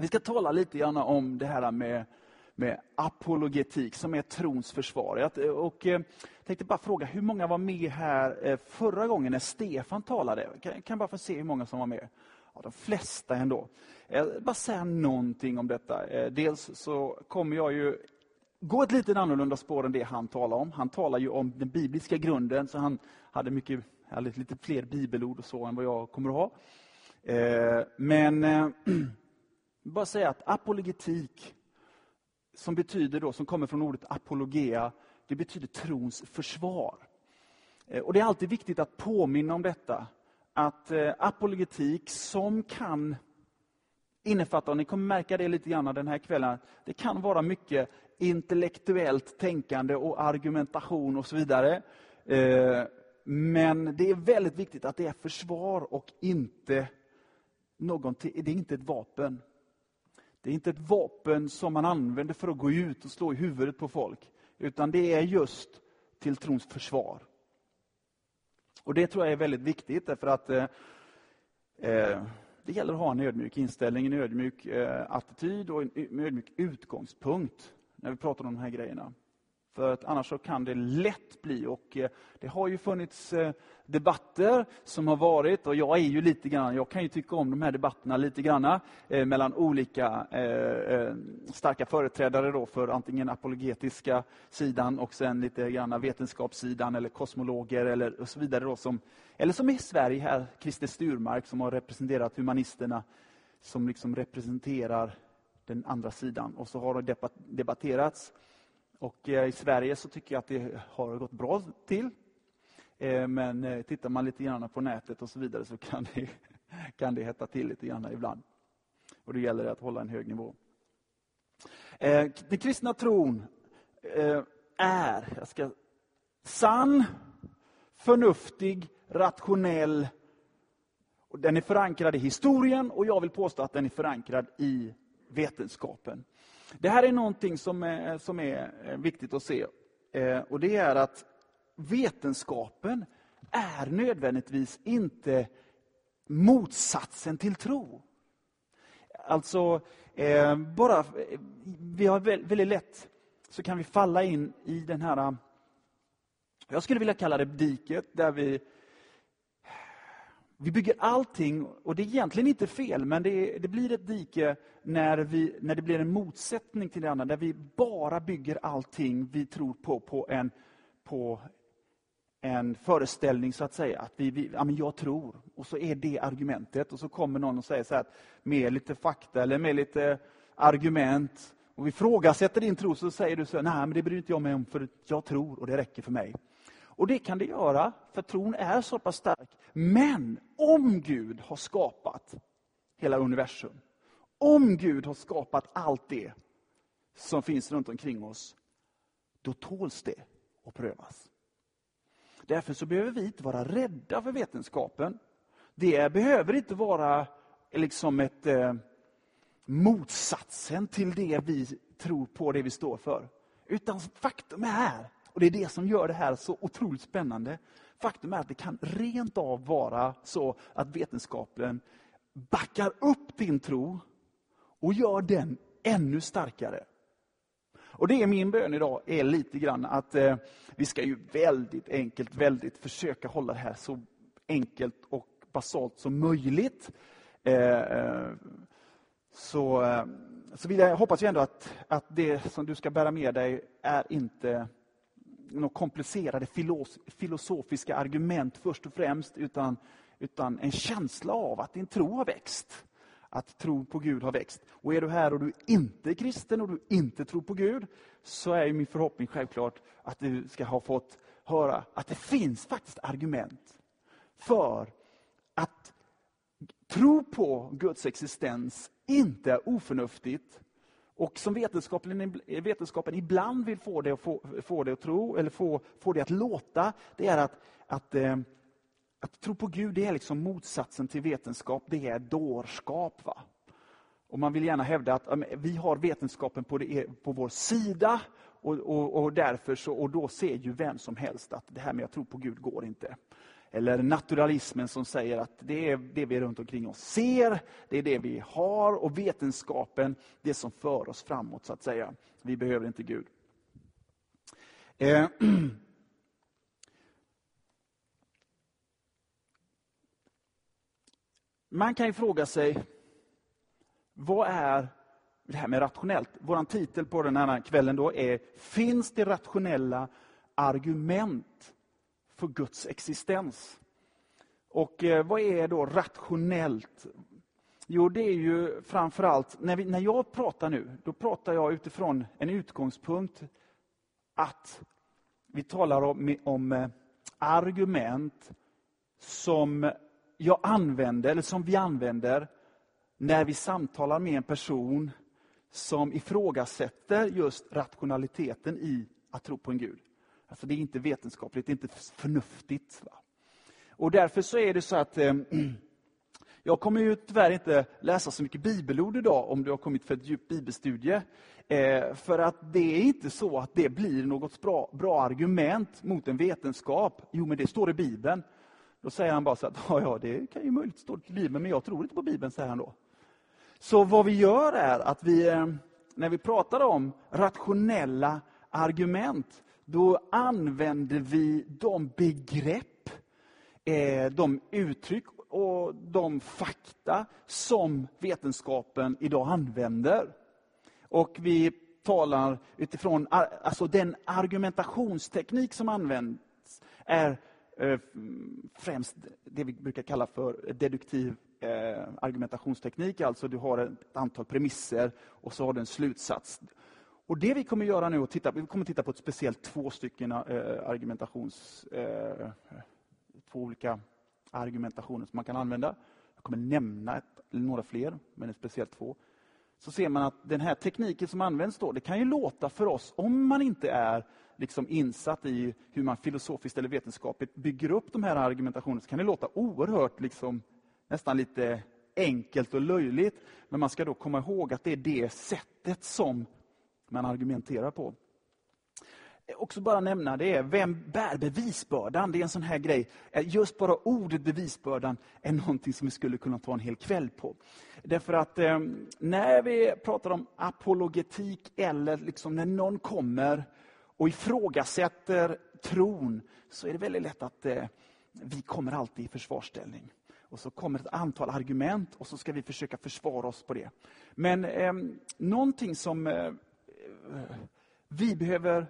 Vi ska tala lite grann om det här med, med apologetik, som är trons försvar. Jag och, eh, tänkte bara fråga, hur många var med här eh, förra gången när Stefan talade? Kan, kan bara få se hur många som var med. Ja, de flesta ändå. Jag eh, bara säga någonting om detta. Eh, dels så kommer jag ju gå ett lite annorlunda spår än det han talar om. Han talar ju om den bibliska grunden, så han hade mycket, hade lite fler bibelord och så än vad jag kommer att ha. Eh, men eh, bara säga att apologetik, som betyder då, som kommer från ordet apologea, det betyder trons försvar. Eh, och Det är alltid viktigt att påminna om detta. Att eh, apologetik som kan innefatta, och ni kommer märka det lite grann den här kvällen, det kan vara mycket intellektuellt tänkande och argumentation och så vidare. Eh, men det är väldigt viktigt att det är försvar och inte någonting, det är inte ett vapen. Det är inte ett vapen som man använder för att gå ut och slå i huvudet på folk. Utan det är just till trons försvar. Och Det tror jag är väldigt viktigt därför att eh, eh det gäller att ha en ödmjuk inställning, en ödmjuk eh, attityd och en ödmjuk utgångspunkt när vi pratar om de här grejerna. För att annars så kan det lätt bli, och eh, det har ju funnits eh, debatter som har varit, och jag är ju lite grann, jag kan ju tycka om de här debatterna lite grann, eh, mellan olika eh, starka företrädare då för antingen apologetiska sidan och sen lite grann vetenskapssidan eller kosmologer eller och så vidare. Då, som, eller som i Sverige här, Christer Sturmark som har representerat humanisterna, som liksom representerar den andra sidan. Och så har det debatterats. Och eh, i Sverige så tycker jag att det har gått bra till. Eh, men eh, tittar man lite grann på nätet och så vidare så kan det, kan det hetta till lite grann ibland. Och det gäller att hålla en hög nivå. Den kristna tron är jag ska, sann, förnuftig, rationell. Den är förankrad i historien och jag vill påstå att den är förankrad i vetenskapen. Det här är någonting som är, eh, som är eh, viktigt att se. Eh, och Det är att vetenskapen är nödvändigtvis inte motsatsen till tro. Alltså, eh, bara vi har väldigt lätt så kan vi falla in i den här, jag skulle vilja kalla det diket, där vi vi bygger allting, och det är egentligen inte fel, men det, det, blir ett dike när, vi, när det blir en motsättning till det andra, där vi bara bygger allting vi tror på, på en, på en föreställning, så att säga. Att vi, vi, ja, men jag tror, och så är det argumentet. Och så kommer någon och säger så här, med lite fakta eller med lite argument, och vi ifrågasätter din tro, så säger du så här, nej men det bryr inte jag mig om, för jag tror och det räcker för mig. Och det kan det göra, för tron är så pass stark. Men om Gud har skapat hela universum, om Gud har skapat allt det som finns runt omkring oss, då tåls det att prövas. Därför så behöver vi inte vara rädda för vetenskapen. Det behöver inte vara liksom ett eh, motsatsen till det vi tror på, det vi står för. Utan faktum är och Det är det som gör det här så otroligt spännande. Faktum är att det kan rent av vara så att vetenskapen backar upp din tro och gör den ännu starkare. Och det är min bön idag, är lite grann att eh, vi ska ju väldigt enkelt, väldigt försöka hålla det här så enkelt och basalt som möjligt. Eh, eh så, eh, så vill jag, hoppas jag ändå att, att det som du ska bära med dig är inte några komplicerade filosofiska argument först och främst, utan, utan en känsla av att din tro har växt. Att tro på Gud har växt. Och är du här och du inte är kristen och du inte tror på Gud, så är min förhoppning självklart att du ska ha fått höra att det finns faktiskt argument för att tro på Guds existens inte är oförnuftigt, och som vetenskapen, vetenskapen ibland vill få det att, få, få det att tro, eller få, få det att låta, det är att, att, eh, att tro på Gud det är liksom motsatsen till vetenskap, det är dårskap. Va? Och Man vill gärna hävda att vi har vetenskapen på, det, eh, på vår sida och, och, och, därför så, och då ser ju vem som helst att det här med att tro på Gud går inte eller naturalismen som säger att det är det vi runt omkring oss ser, det är det vi har och vetenskapen, det som för oss framåt så att säga. Vi behöver inte Gud. Eh. Man kan ju fråga sig, vad är det här med rationellt? Vår titel på den här kvällen då är, finns det rationella argument för Guds existens? Och eh, vad är då rationellt? Jo, det är ju framförallt, när, vi, när jag pratar nu, då pratar jag utifrån en utgångspunkt att vi talar om, om eh, argument som jag använder, eller som vi använder, när vi samtalar med en person som ifrågasätter just rationaliteten i att tro på en Gud. Alltså det är inte vetenskapligt, det är inte förnuftigt. Va? Och därför så är det så att eh, jag kommer ju tyvärr inte läsa så mycket bibelord idag om du har kommit för ett djupt bibelstudie. Eh, för att det är inte så att det blir något bra, bra argument mot en vetenskap. Jo, men det står i Bibeln. Då säger han bara så att ja, ja det kan ju möjligt stå i Bibeln, men jag tror inte på Bibeln, säger han då. Så vad vi gör är att vi, ehm, när vi pratar om rationella argument, då använder vi de begrepp, eh, de uttryck och de fakta som vetenskapen idag använder. Och vi talar utifrån alltså den argumentationsteknik som används är eh, främst det vi brukar kalla för deduktiv eh, argumentationsteknik. Alltså du har ett antal premisser och så har du en slutsats. Och Det vi kommer göra nu, och titta, vi kommer titta på ett speciellt två stycken eh, argumentations... Eh, två olika argumentationer som man kan använda. Jag kommer nämna ett, några fler, men speciellt två. Så ser man att den här tekniken som används då, det kan ju låta för oss, om man inte är liksom insatt i hur man filosofiskt eller vetenskapligt bygger upp de här argumentationerna, så kan det låta oerhört liksom nästan lite enkelt och löjligt. Men man ska då komma ihåg att det är det sättet som man argumenterar på. Också bara nämna det är, vem bär bevisbördan? Det är en sån här grej. Eh, just bara ordet bevisbördan är någonting som vi skulle kunna ta en hel kväll på. Därför att eh, när vi pratar om apologetik eller liksom när någon kommer och ifrågasätter tron, så är det väldigt lätt att eh, vi kommer alltid i försvarsställning. Och så kommer ett antal argument och så ska vi försöka försvara oss på det. Men eh, någonting som eh, vi behöver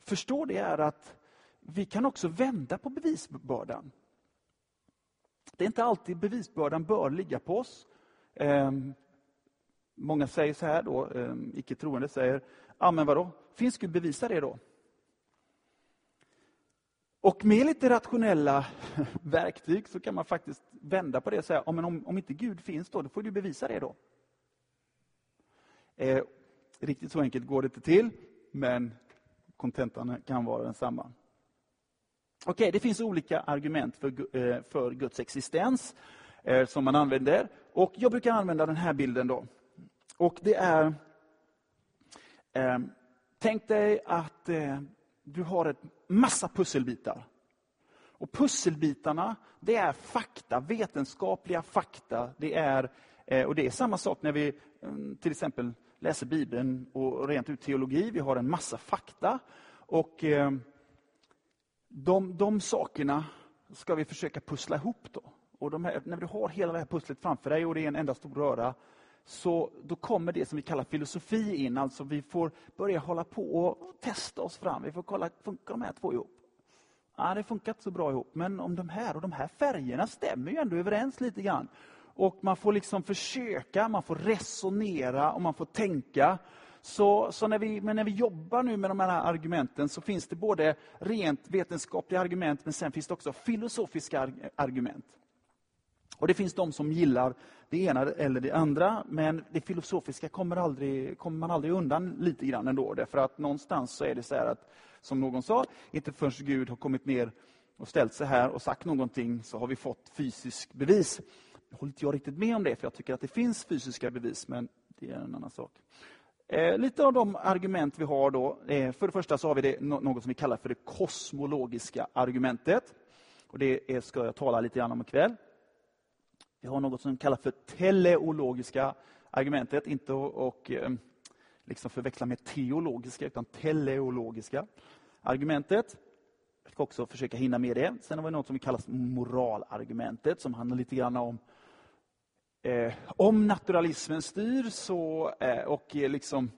förstå det är att vi kan också vända på bevisbördan. Det är inte alltid bevisbördan bör ligga på oss. Eh, många säger så här då, eh, icke troende säger, ja men vadå, finns Gud, bevisa det då. Och med lite rationella verktyg så kan man faktiskt vända på det och säga, om, om, om inte Gud finns då, då får du bevisa det då. Ehm, Riktigt så enkelt går det inte till, men kontentan kan vara densamma. Okej, okay, det finns olika argument för, eh, för Guds existens eh, som man använder. Och Jag brukar använda den här bilden. då. Och det är... Eh, tänk dig att eh, du har en massa pusselbitar. Och Pusselbitarna det är fakta, vetenskapliga fakta. Det är, eh, och det är samma sak när vi mm, till exempel läser Bibeln och rent ut teologi. Vi har en massa fakta. Och eh, de, de sakerna ska vi försöka pussla ihop. Då. Och här, när du har hela det här pusslet framför dig och det är en enda stor röra, så då kommer det som vi kallar filosofi in. Alltså vi får börja hålla på och testa oss fram. Vi får kolla, funkar de här två ihop? Ja, det funkar inte så bra ihop, men om de här och de här färgerna stämmer ju ändå överens lite grann. Och man får liksom försöka, man får resonera och man får tänka. Så, så när, vi, men när vi jobbar nu med de här argumenten så finns det både rent vetenskapliga argument men sen finns det också filosofiska argument. Och Det finns de som gillar det ena eller det andra, men det filosofiska kommer, aldrig, kommer man aldrig undan lite grann ändå. Därför att någonstans så är det så här att, som någon sa, inte förrän Gud har kommit ner och ställt sig här och sagt någonting så har vi fått fysisk bevis. Håller inte jag riktigt med om det, för jag tycker att det finns fysiska bevis, men det är en annan sak. Eh, lite av de argument vi har då. Eh, för det första så har vi det, något som vi kallar för det kosmologiska argumentet. Och det är, ska jag tala lite grann om ikväll. Vi har något som kallas för teleologiska argumentet, inte och, eh, liksom förväxla med teologiska, utan teleologiska argumentet. Jag ska också försöka hinna med det. Sen har vi något som kallas moralargumentet, som handlar lite grann om eh, om naturalismen styr så, eh, och eh, liksom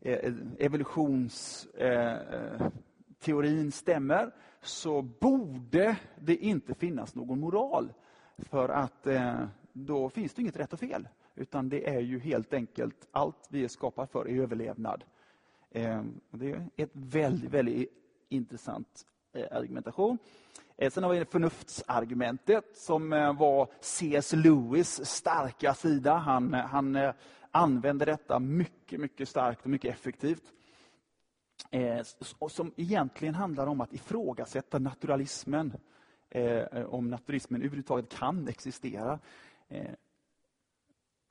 eh, evolutionsteorin eh, eh, stämmer, så borde det inte finnas någon moral. För att då finns det inget rätt och fel. Utan det är ju helt enkelt allt vi är skapade för är överlevnad. Det är ett väldigt, väldigt intressant argumentation. Eh, sen har vi förnuftsargumentet som eh, var C.S. Lewis starka sida. Han, eh, han använde detta mycket, mycket starkt och mycket effektivt. Som egentligen handlar om att ifrågasätta naturalismen. Om naturalismen överhuvudtaget kan existera.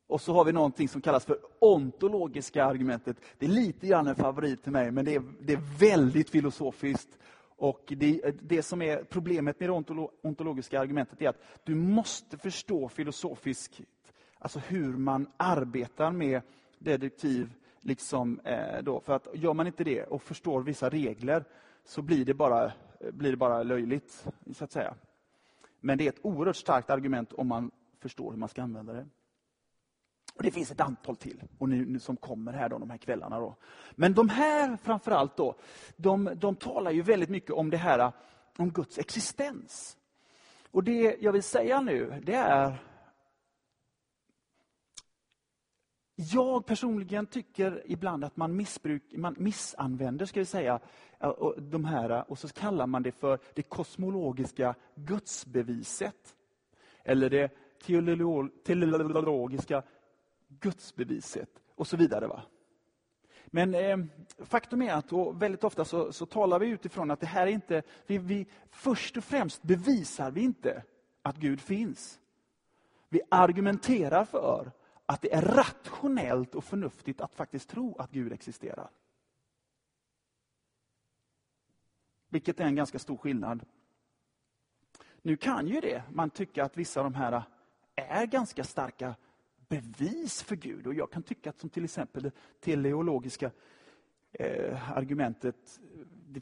Och så har vi någonting som kallas för ontologiska argumentet. Det är lite grann en favorit till mig, men det är, det är väldigt filosofiskt. Och det, det som är problemet med det ontologiska argumentet är att du måste förstå filosofiskt alltså hur man arbetar med deduktiv. Liksom, eh, då, för att gör man inte det och förstår vissa regler så blir det bara, blir det bara löjligt. så att säga. Men det är ett oerhört starkt argument om man förstår hur man ska använda det. Och Det finns ett antal till och nu, nu som kommer här då, de här kvällarna. Då. Men de här framförallt då, de, de talar ju väldigt mycket om det här om Guds existens. Och det jag vill säga nu, det är Jag personligen tycker ibland att man, missbruk, man missanvänder ska vi säga, de här och så kallar man det för det kosmologiska gudsbeviset. Eller det teleologiska gudsbeviset och så vidare. Va? Men eh, faktum är att väldigt ofta så, så, talar vi utifrån att det här är inte, vi, vi, först och främst bevisar vi inte att Gud finns. Vi argumenterar för att det är rationellt och förnuftigt att faktiskt tro att Gud existerar. Vilket är en ganska stor skillnad. Nu kan ju det, man tycka att vissa av de här är ganska starka bevis för Gud. Och Jag kan tycka att som till exempel det teleologiska eh, argumentet, det,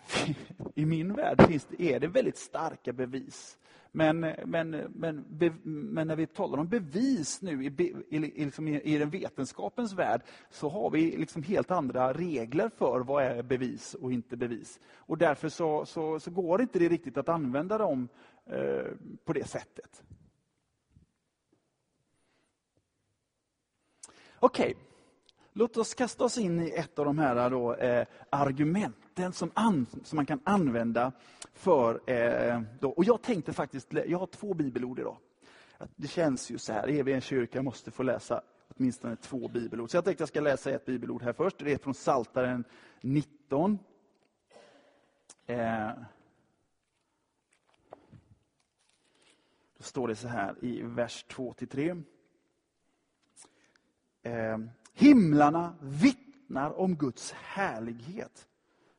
i min värld finns det, är det väldigt starka bevis. Men, men, men, be, men när vi talar om bevis nu i, i, liksom i, i den vetenskapens värld så har vi liksom helt andra regler för vad är bevis och inte bevis. Och Därför så, så, så går inte det riktigt att använda dem eh, på det sättet. Okej, okay. låt oss kasta oss in i ett av de här då, eh, argumenten som, an, som, man kan använda för... Eh, då. Och jag tänkte faktiskt, jag har två bibelord idag. Det känns ju så här, är vi en kyrka måste få läsa åtminstone två bibelord. Så jag tänkte jag ska läsa ett bibelord här först. Det är från Saltaren 19. Eh, då står det så här i vers 2-3. Eh, himlarna vittnar om Guds härlighet.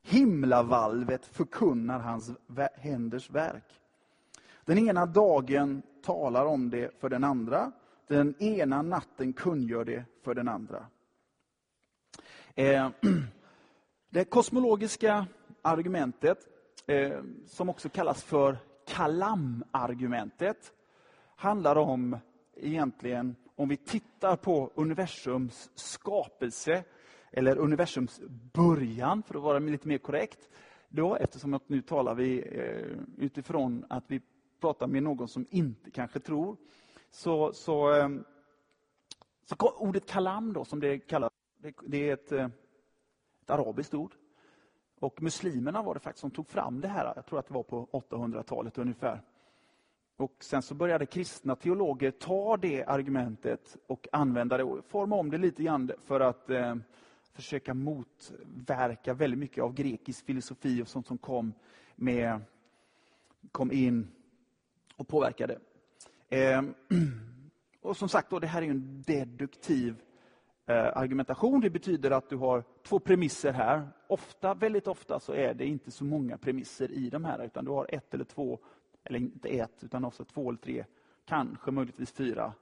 Himlavalvet förkunnar hans händers verk. Den ena dagen talar om det för den andra. Den ena natten kungör det för den andra. Eh, det kosmologiska argumentet, eh, som också kallas för kalam-argumentet handlar om egentligen om vi tittar på universums skapelse, eller universums början, för att vara lite mer korrekt, då, eftersom att nu talar vi eh, utifrån att vi pratar med någon som inte kanske tror, så, så, eh, så ordet kalam, då, som det kallas, det, det är ett, eh, ett arabiskt ord. Och muslimerna var det faktiskt som tog fram det här, jag tror att det var på 800-talet ungefär. Och Sen så började kristna teologer ta det argumentet och använda det och forma om det lite grann för att eh, försöka motverka väldigt mycket av grekisk filosofi och sånt som kom, med, kom in och påverkade. Eh, och som sagt, då, det här är en deduktiv eh, argumentation. Det betyder att du har två premisser här. Ofta, väldigt ofta så är det inte så många premisser i de här, utan du har ett eller två eller inte ett, utan också två eller tre, kanske möjligtvis fyra.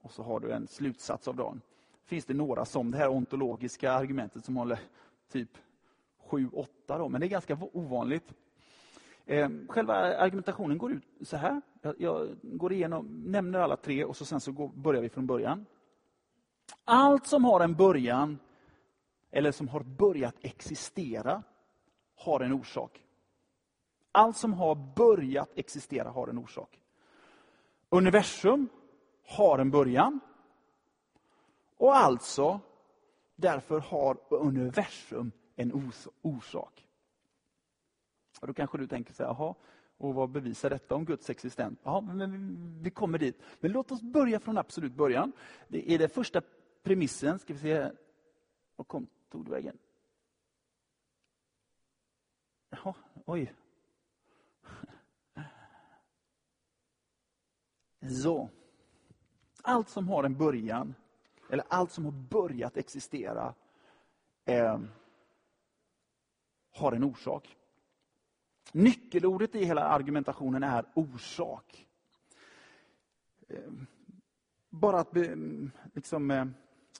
Och så har du en slutsats av dagen. Finns det några som det här ontologiska argumentet som håller typ sju, åtta, men det är ganska ovanligt. Ehm, själva argumentationen går ut så här. Jag går igenom, nämner alla tre och så sen så går, börjar vi från början. Allt som har en början, eller som har börjat existera, har en orsak. Allt som har börjat existera har en orsak. Universum har en början. Och alltså, därför har universum en orsak. Och då kanske du tänker så här, jaha, och vad bevisar detta om Guds existens? Ja, men vi kommer dit. Men låt oss börja från absolut början. Det är den första premissen. Ska vi se, vad kom, tog du vägen? Jaha, oj. Så. Allt som har en början, eller allt som har börjat existera, eh, har en orsak. Nyckelordet i hela argumentationen är orsak. Eh, bara att liksom, eh,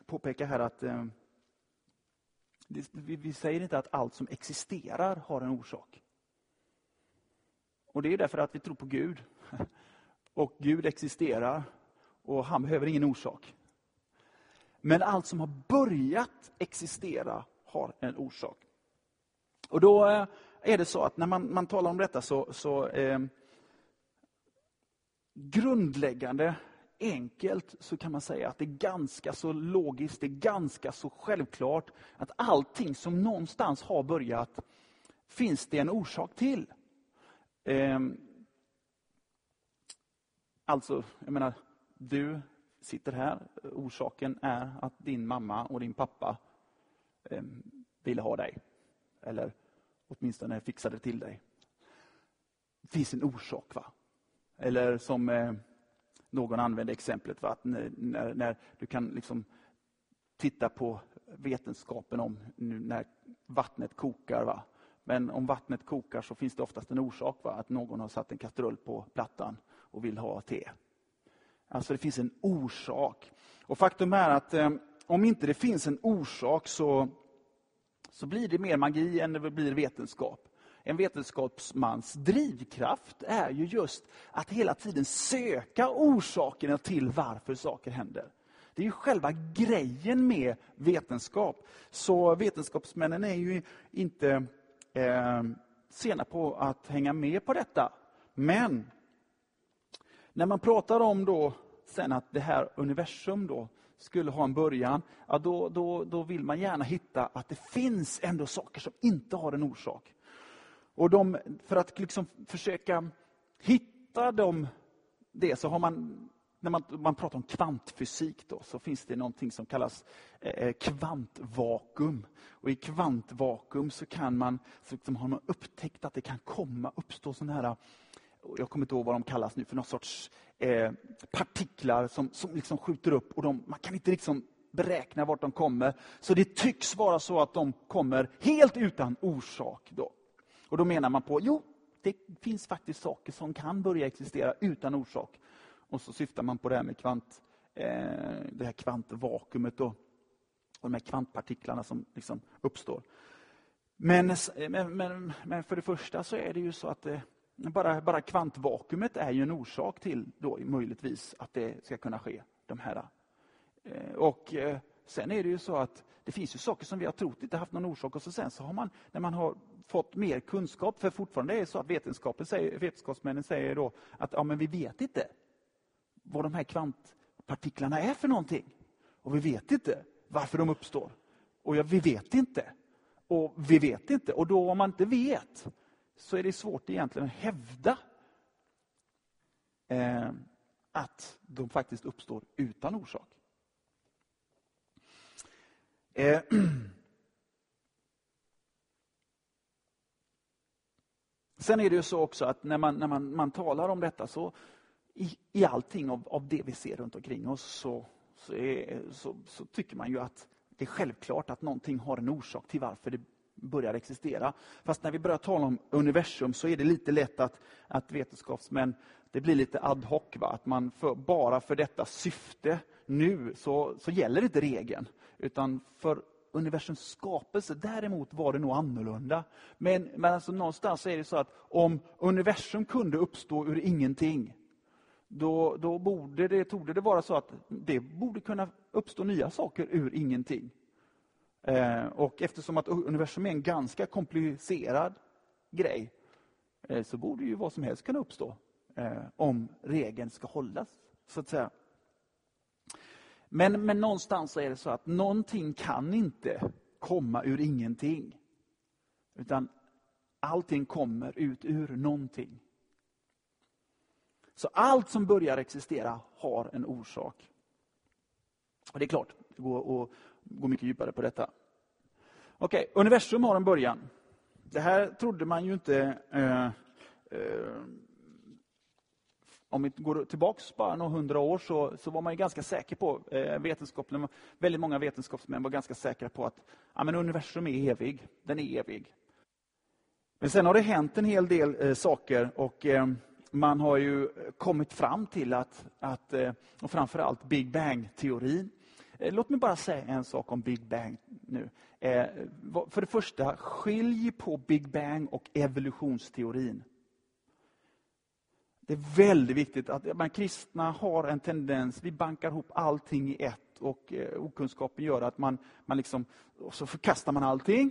påpeka här att eh, vi säger inte att allt som existerar har en orsak. Och Det är därför att vi tror på Gud. Och Gud existerar och han behöver ingen orsak. Men allt som har börjat existera har en orsak. Och då eh, är det så att när man, man talar om detta så, så eh, grundläggande enkelt så kan man säga att det är ganska så logiskt, det är ganska så självklart att allting som någonstans har börjat finns det en orsak till. Eh, alltså, jag menar, du sitter här. Orsaken är att din mamma och din pappa eh, ville ha dig. Eller åtminstone fixade till dig. Det finns en orsak. va? Eller som eh, någon använde exemplet, va? att när, när, när du kan liksom titta på vetenskapen om när vattnet kokar. Va? Men om vattnet kokar så finns det oftast en orsak. Va? Att någon har satt en kastrull på plattan och vill ha te. Alltså det finns en orsak. Och Faktum är att eh, om inte det finns en orsak så så blir det mer magi än det blir vetenskap. En vetenskapsmans drivkraft är ju just att hela tiden söka orsakerna till varför saker händer. Det är ju själva grejen med vetenskap. Så vetenskapsmännen är ju inte eh, sena på att hänga med på detta. Men när man pratar om då sen att det här universum då skulle ha en början, ja, då, då, då vill man gärna hitta att det finns ändå saker som inte har en orsak. Och de, för att liksom försöka hitta dem, det så har man när man, man pratar om kvantfysik då, så finns det någonting som kallas eh, kvantvakuum. Och I kvantvakuum så kan man, så liksom har man upptäckt att det kan komma uppstå sådana här jag kommer inte ihåg vad de kallas nu, för någon sorts eh, partiklar som, som liksom skjuter upp. och de, Man kan inte liksom beräkna vart de kommer. Så det tycks vara så att de kommer helt utan orsak. Då. Och då menar man på, jo, det finns faktiskt saker som kan börja existera utan orsak. Och så syftar man på det här med kvant, eh, det här kvantvakuumet då, och de här kvantpartiklarna som liksom uppstår. Men, eh, men, men, men, för det första så är det ju så att eh, bara, bara kvantvakuumet är ju en orsak till då möjligtvis att det ska kunna ske. De här. Eh, och eh, Sen är det ju så att det finns ju saker som vi har trott inte haft någon orsak och så sen så har man, när man har fått mer kunskap, för fortfarande är det så att vetenskapen säger, vetenskapsmännen säger då att ja, men vi vet inte vad de här kvantpartiklarna är för någonting. Och vi vet inte varför de uppstår. Och ja, vi vet inte. Och vi vet inte. Och då om man inte vet, så är det svårt egentligen att hävda eh, att de faktiskt uppstår utan orsak. Eh, Sen är det ju så också att när man, när man, man talar om detta så i, i allting av, av det vi ser runt omkring oss så, så, är, så, så, tycker man ju att det är självklart att någonting har en orsak till varför det börjar existera. Fast när vi börjar tala om universum så är det lite lätt att, att vetenskapsmän, det blir lite ad hoc. Va? Att man för, bara för detta syfte nu så, så gäller inte regeln. Utan för universums skapelse, däremot var det nog annorlunda. Men, men alltså någonstans är det så att om universum kunde uppstå ur ingenting, då, då borde det, torde det vara så att det borde kunna uppstå nya saker ur ingenting. Eh, och eftersom att universum är en ganska komplicerad grej, eh, så borde ju vad som helst kunna uppstå eh, om regeln ska hållas, så att säga. Men, men någonstans är det så att någonting kan inte komma ur ingenting. Utan allting kommer ut ur någonting. Så allt som börjar existera har en orsak. Och Det är klart, det går att gå mycket djupare på detta. Okej, okay, universum har en början. Det här trodde man ju inte eh, eh, om vi går tillbaka bara några hundra år så, så var man ganska säker på, eh, vetenskapen, väldigt många vetenskapsmän var ganska säkra på att ja, men universum är evig, den är evig. Men sen har det hänt en hel del eh, saker och eh, man har ju kommit fram till att, att eh, och framförallt Big Bang-teorin. Eh, låt mig bara säga en sak om Big Bang nu. Eh, för det första, skilj på Big Bang och evolutionsteorin. Det är väldigt viktigt att man kristna har en tendens, vi bankar ihop allting i ett och eh, okunskapen gör att man, man liksom, och så förkastar man allting.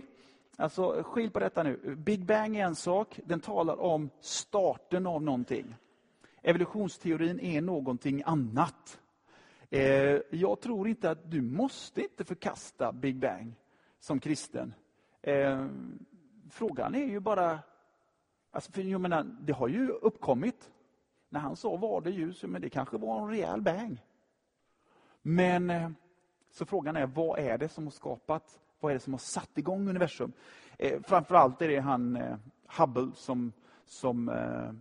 Alltså skilj på detta nu. Big Bang är en sak, den talar om starten av någonting. Evolutionsteorin är någonting annat. Eh, jag tror inte att du måste inte förkasta Big Bang som kristen. Eh, frågan är ju bara, alltså för jag menar, det har ju uppkommit. När han sa var det ljus, men det kanske var en rejäl bang. Men eh, så frågan är, vad är det som har skapat, vad är det som har satt igång universum? Eh, framförallt är det han eh, Hubble som, som eh,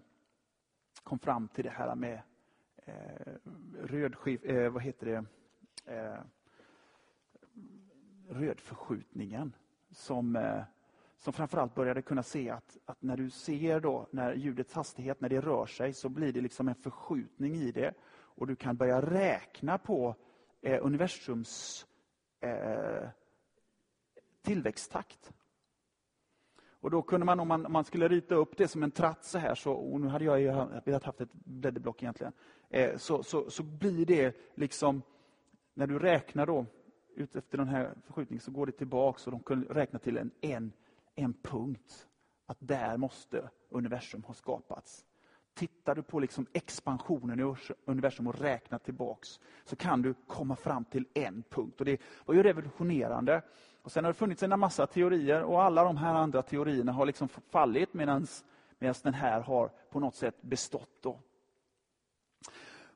kom fram till det här med eh, rödskiv, eh, vad heter det? Eh, rödförskjutningen som eh, som framförallt började kunna se att, att, när du ser då, när ljudets hastighet, när det rör sig, så blir det liksom en förskjutning i det. Och du kan börja räkna på eh, universums eh, tillväxttakt. Och då kunde man, om man, om man skulle rita upp det som en tratt så här, så, och nu hade jag ju velat haft ett blädderblock egentligen, Eh, så, så, så blir det liksom, när du räknar då, ut efter den här förskjutningen, så går det tillbaka och de kunde räkna till en, en en punkt. Att där måste universum ha skapats. Tittar du på liksom expansionen i universum och räknar tillbaks så kan du komma fram till en punkt. Och Det var ju revolutionerande. Och Sen har det funnits en massa teorier och alla de här andra teorierna har liksom fallit medan den här har på något sätt bestått. Då.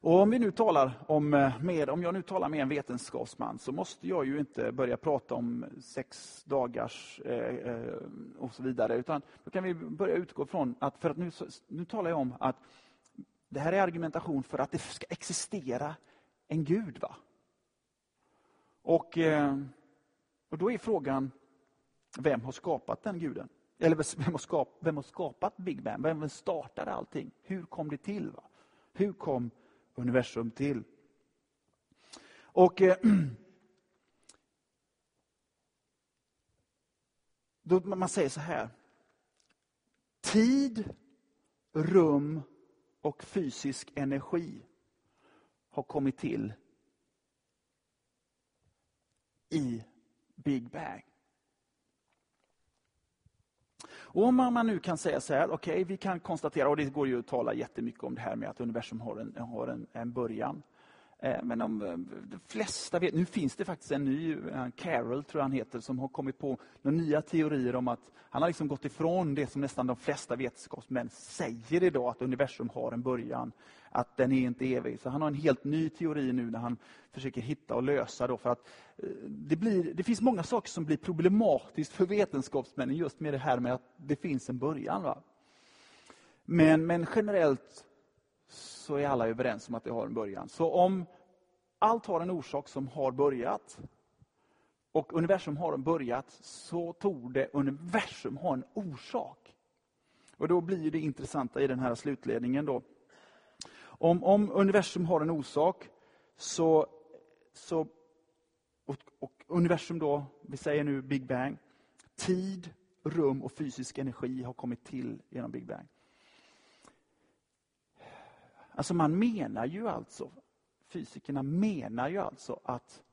Och om, vi nu talar om, eh, med, om jag nu talar med en vetenskapsman så måste jag ju inte börja prata om sex dagars eh, eh, och så vidare. Utan då kan vi börja utgå från att, för att nu, nu talar jag om att det här är argumentation för att det ska existera en Gud. va? Och, eh, och då är frågan, vem har skapat den guden? Eller vem har, skap, vem har skapat Big Bang? Vem startade allting? Hur kom det till? Va? Hur kom universum till. Och eh, då Man säger så här. Tid, rum och fysisk energi har kommit till i Big Bang. Och om man nu kan säga så här, okej, okay, vi kan konstatera, och det går ju att tala jättemycket om det här med att universum har en, har en, en början. Eh, men om eh, de flesta vet, nu finns det faktiskt en ny, eh, Carroll tror jag han heter, som har kommit på några nya teorier om att han har liksom gått ifrån det som nästan de flesta vetenskapsmän säger idag, att universum har en början, att den är inte evig. Så han har en helt ny teori nu när han försöker hitta och lösa. Då för att eh, det, blir, det finns många saker som blir problematiskt för vetenskapsmännen just med det här med att det finns en början. Va? Men, men generellt så är alla överens om att det har en början. Så om allt har en orsak som har börjat, och universum har börjat, så torde universum ha en orsak. Och då blir det intressanta i den här slutledningen då. Om, om universum har en orsak, så, så och, och universum då, vi säger nu Big Bang, tid, rum och fysisk energi har kommit till genom Big Bang. Alltså man menar ju alltså, fysikerna menar ju alltså att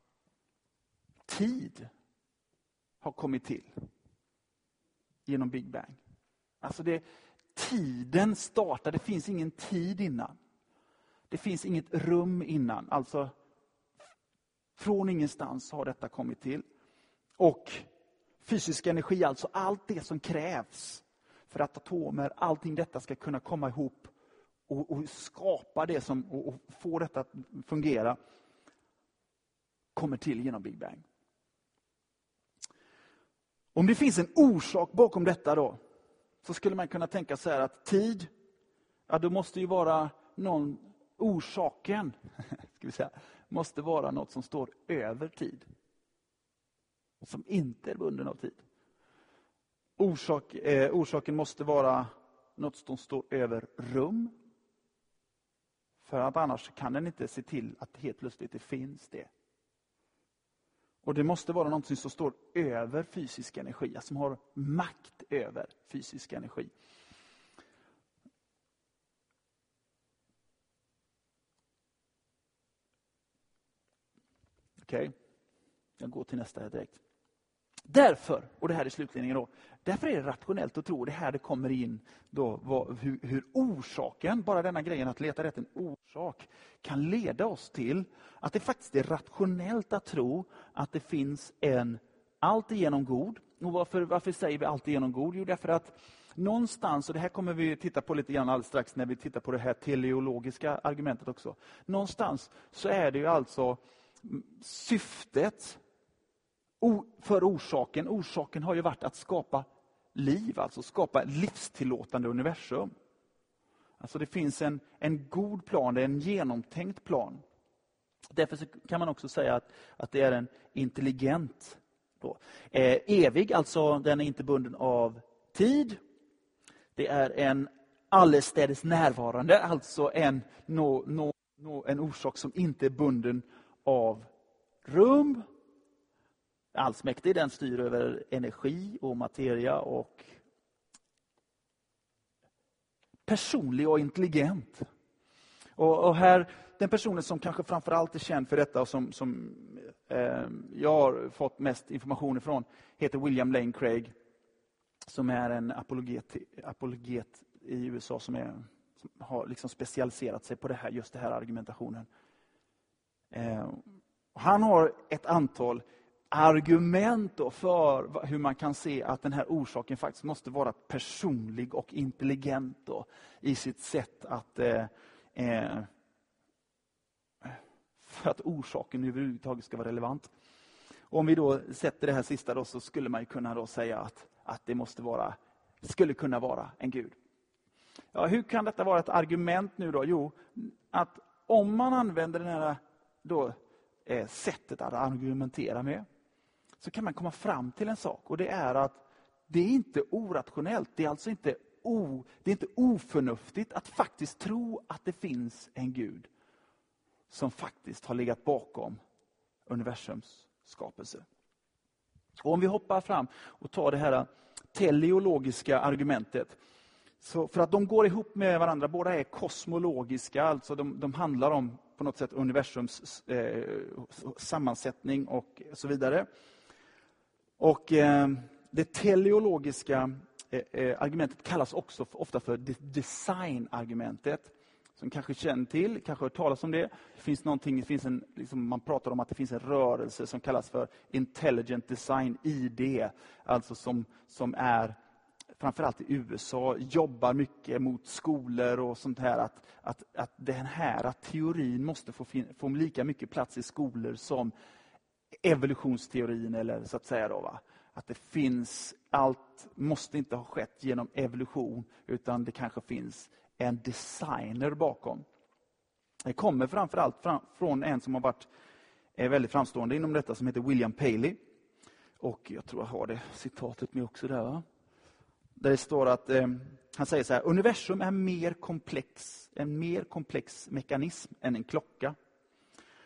tid har kommit till genom Big Bang. Alltså det, tiden startar, det finns ingen tid innan. Det finns inget rum innan. Alltså, från ingenstans har detta kommit till. Och fysisk energi, alltså allt det som krävs för att atomer, allting detta ska kunna komma ihop och, och skapa det som, och, och få detta att fungera, kommer till genom Big Bang. Om det finns en orsak bakom detta då, så skulle man kunna tänka sig att tid, ja då måste ju vara någon, orsaken, ska vi säga, måste vara något som står över tid. Som inte är bunden av tid. Orsak, eh, orsaken måste vara något som står över rum. För att annars kan den inte se till att helt plötsligt det finns det. Och Det måste vara något som står över fysisk energi, alltså som har makt över fysisk energi. Okej, okay. jag går till nästa här direkt. Därför, och det här är slutledningen då, därför är det rationellt att tro, det här det kommer in, då, vad, hur, hur, orsaken, bara denna grejen att leta rätt en orsak, kan leda oss till att det faktiskt är rationellt att tro att det finns en alltigenom god. Och varför, varför säger vi alltigenom god? Jo, därför att någonstans, och det här kommer vi titta på lite grann alldeles strax när vi tittar på det här teleologiska argumentet också. Någonstans så är det ju alltså syftet för orsaken. Orsaken har ju varit att skapa liv, alltså skapa livstillåtande universum. Alltså det finns en, en god plan, det är en genomtänkt plan. Därför kan man också säga att, att det är en intelligent. Då. Eh, evig, alltså den är inte bunden av tid. Det är en allestädes närvarande, alltså en, no, no, no, en orsak som inte är bunden av rum. Allsmäktig, den styr över energi och materia och personlig och intelligent. Och, och här, Den personen som kanske framför allt är känd för detta och som, som eh, jag har fått mest information ifrån heter William Lane Craig. Som är en apologet, apologet i USA som, är, som har liksom specialiserat sig på det här, just den här argumentationen. Eh, han har ett antal argument för hur man kan se att den här orsaken faktiskt måste vara personlig och intelligent då, i sitt sätt att... Eh, eh, för att orsaken överhuvudtaget ska vara relevant. Och om vi då sätter det här sista då, så skulle man kunna då säga att, att det måste vara, skulle kunna vara en Gud. Ja, hur kan detta vara ett argument nu då? Jo, att om man använder den här då, eh, sättet att argumentera med, så kan man komma fram till en sak. Och det är att det är inte orationellt, det är alltså inte, o, det är inte oförnuftigt att faktiskt tro att det finns en Gud som faktiskt har legat bakom universums skapelse. Och om vi hoppar fram och tar det här teleologiska argumentet. Så för att de går ihop med varandra, båda är kosmologiska, alltså de, de handlar om på något sätt universums eh, sammansättning och så vidare. Och eh, Det teleologiska eh, eh argumentet kallas också för, ofta för designargumentet. Som kanske känner till, kanske har hört talas om det. Det finns någonting, det finns en, liksom man pratar om att det finns en rörelse som kallas för Intelligent Design, ID. Alltså som, som är framförallt i USA, jobbar mycket mot skolor och sånt här. Att, att, att den här att teorin måste få, få lika mycket plats i skolor som evolutionsteorin. eller så att säga då, va? Att det finns, allt måste inte ha skett genom evolution, utan det kanske finns en designer bakom. Det kommer framförallt fram, från en som har varit väldigt framstående inom detta, som heter William Paley. Och jag tror jag har det citatet med också där. Va? Där det står att eh, han säger så här, universum är mer komplex, en mer komplex mekanism än en klocka.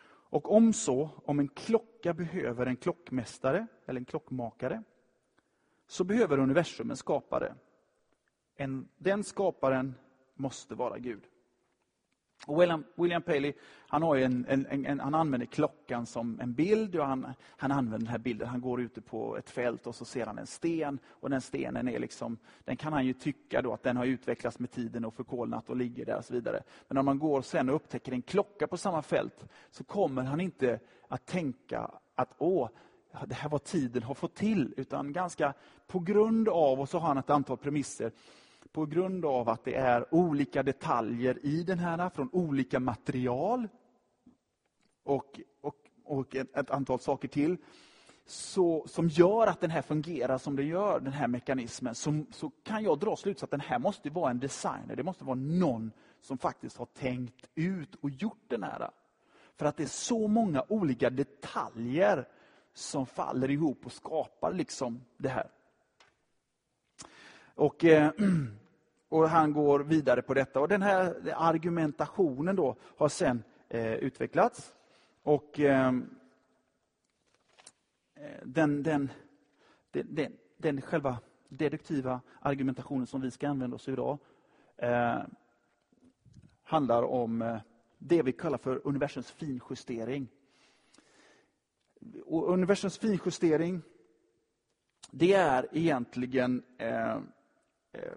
Och om så, om en klocka behöver en klockmästare eller en klockmakare, så behöver universum en skapare. En, den skaparen måste vara Gud. Och William, William Paley han, har en, en, en, han använder klockan som en bild. Och han, han använder den här bilden. Han går ute på ett fält och så ser han en sten. Och Den stenen är liksom, den kan han ju tycka då att den har utvecklats med tiden och förkolnat och ligger där och så vidare. Men om man går sen och upptäcker en klocka på samma fält så kommer han inte att tänka att åh, det här var tiden har fått till. Utan ganska på grund av, och så har han ett antal premisser på grund av att det är olika detaljer i den här från olika material och, och, och ett, antal saker till så, som gör att den här fungerar som den gör, den här mekanismen, så, så kan jag dra slutsatsen att den här måste vara en designer. Det måste vara någon som faktiskt har tänkt ut och gjort den här. För att det är så många olika detaljer som faller ihop och skapar liksom det här. Och, eh, och Han går vidare på detta. Och Den här argumentationen då har sen eh, utvecklats. Och ehm, eh, den, den, den, den, själva deduktiva argumentationen som vi ska använda oss av idag handlar om det vi kallar för universums finjustering. Och universums finjustering det är egentligen Eh, Eh,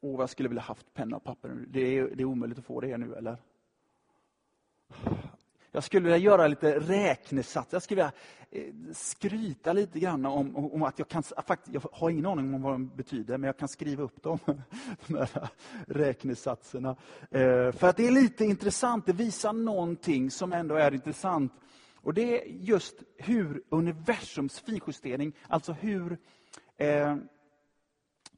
åh, vad jag skulle vilja haft penna och papper nu. Det är, det är omöjligt att få det nu, eller? Jag skulle vilja göra lite räknesats. Jag skulle vilja eh, skryta lite grann om, om att jag kan... Faktiskt, jag har ingen aning om vad de betyder, men jag kan skriva upp dem. De här räknesatserna. Eh, för att det är lite intressant. Det visar någonting som ändå är intressant. Och Det är just hur universums finjustering, alltså hur eh,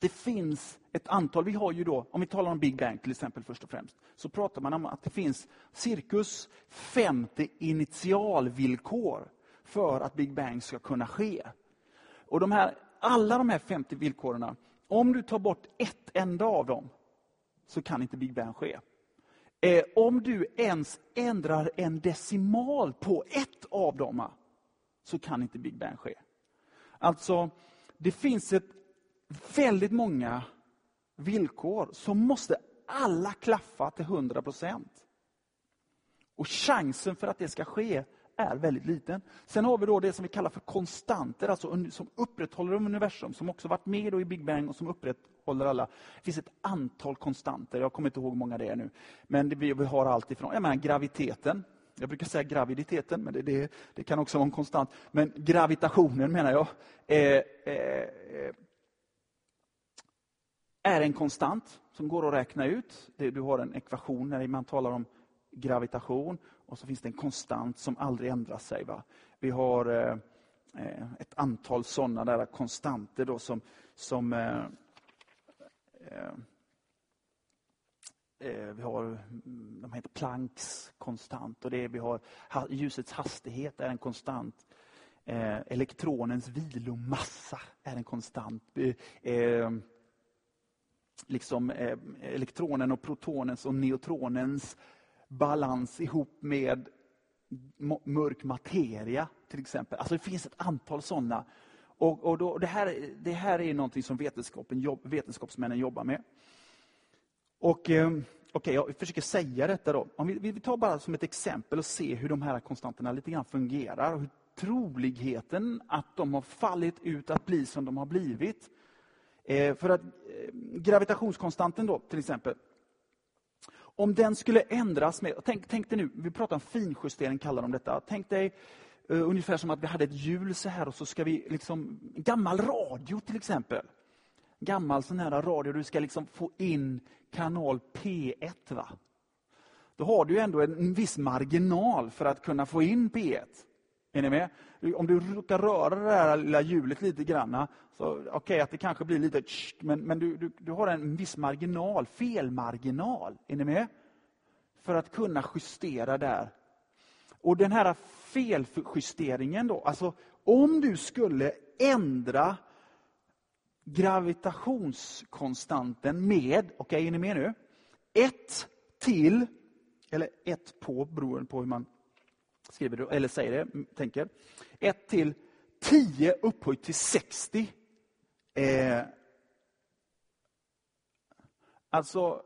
det finns ett antal, vi har ju då, om vi talar om Big Bang till exempel först och främst, så pratar man om att det finns cirkus 50 initialvillkor för att Big Bang ska kunna ske. Och de här, alla de här 50 villkoren, om du tar bort ett enda av dem, så kan inte Big Bang ske. Eh, om du ens ändrar en decimal på ett av dem, så kan inte Big Bang ske. Alltså, det finns ett väldigt många villkor så måste alla klaffa till 100 procent. Och chansen för att det ska ske är väldigt liten. Sen har vi då det som vi kallar för konstanter, alltså som upprätthåller universum, som också varit med i Big Bang och som upprätthåller alla. Det finns ett antal konstanter, jag kommer inte ihåg hur många det är nu. Men det, vi har allt ifrån jag menar, graviteten, jag brukar säga graviditeten, men det, det, det, kan också vara en konstant. Men gravitationen menar jag. Eh, eh, är en konstant som går att räkna ut. Du har en ekvation när man talar om gravitation och så finns det en konstant som aldrig ändrar sig. Va? Vi har eh, eh ett antal sådana där konstanter då som, som eh, eh, eh vi har, mm, de heter Plancks konstant och det är, vi har ljusets hastighet är en konstant. Eh, elektronens vilomassa är en konstant. Eh, Liksom, eh, elektronen och protonens och neutronens balans ihop med mörk materia till exempel. Alltså det finns ett antal sådana. Och, och då, det, här, det här är någonting som vetenskapen, jobb, vetenskapsmännen jobbar med. Och eh, okay, Jag försöker säga detta. då. Om vi, vi tar bara som ett exempel och ser hur de här konstanterna lite grann fungerar. Och hur troligheten att de har fallit ut att bli som de har blivit Eh, för att eh, gravitationskonstanten då, till exempel. Om den skulle ändras med, tänk, tänk dig nu, vi pratar om finjustering kallar de detta. Tänk dig uh, ungefär som att vi hade ett hjul så här och så ska vi, liksom, gammal radio till exempel. Gammal sån här radio, du ska liksom få in kanal P1. va? Då har du ändå en viss marginal för att kunna få in P1. Är ni med? Om du råkar röra det här lilla hjulet lite grann, så okej okay, att det kanske blir lite men, men du, du, du har en viss marginal, felmarginal. Är ni med? För att kunna justera där. Och den här feljusteringen då, alltså om du skulle ändra gravitationskonstanten med, okej okay, är ni med nu? Ett till, eller ett på, beroende på hur man skriver du, eller säger det, tänker. Ett till 10 upphöjt till 60. Eh, alltså,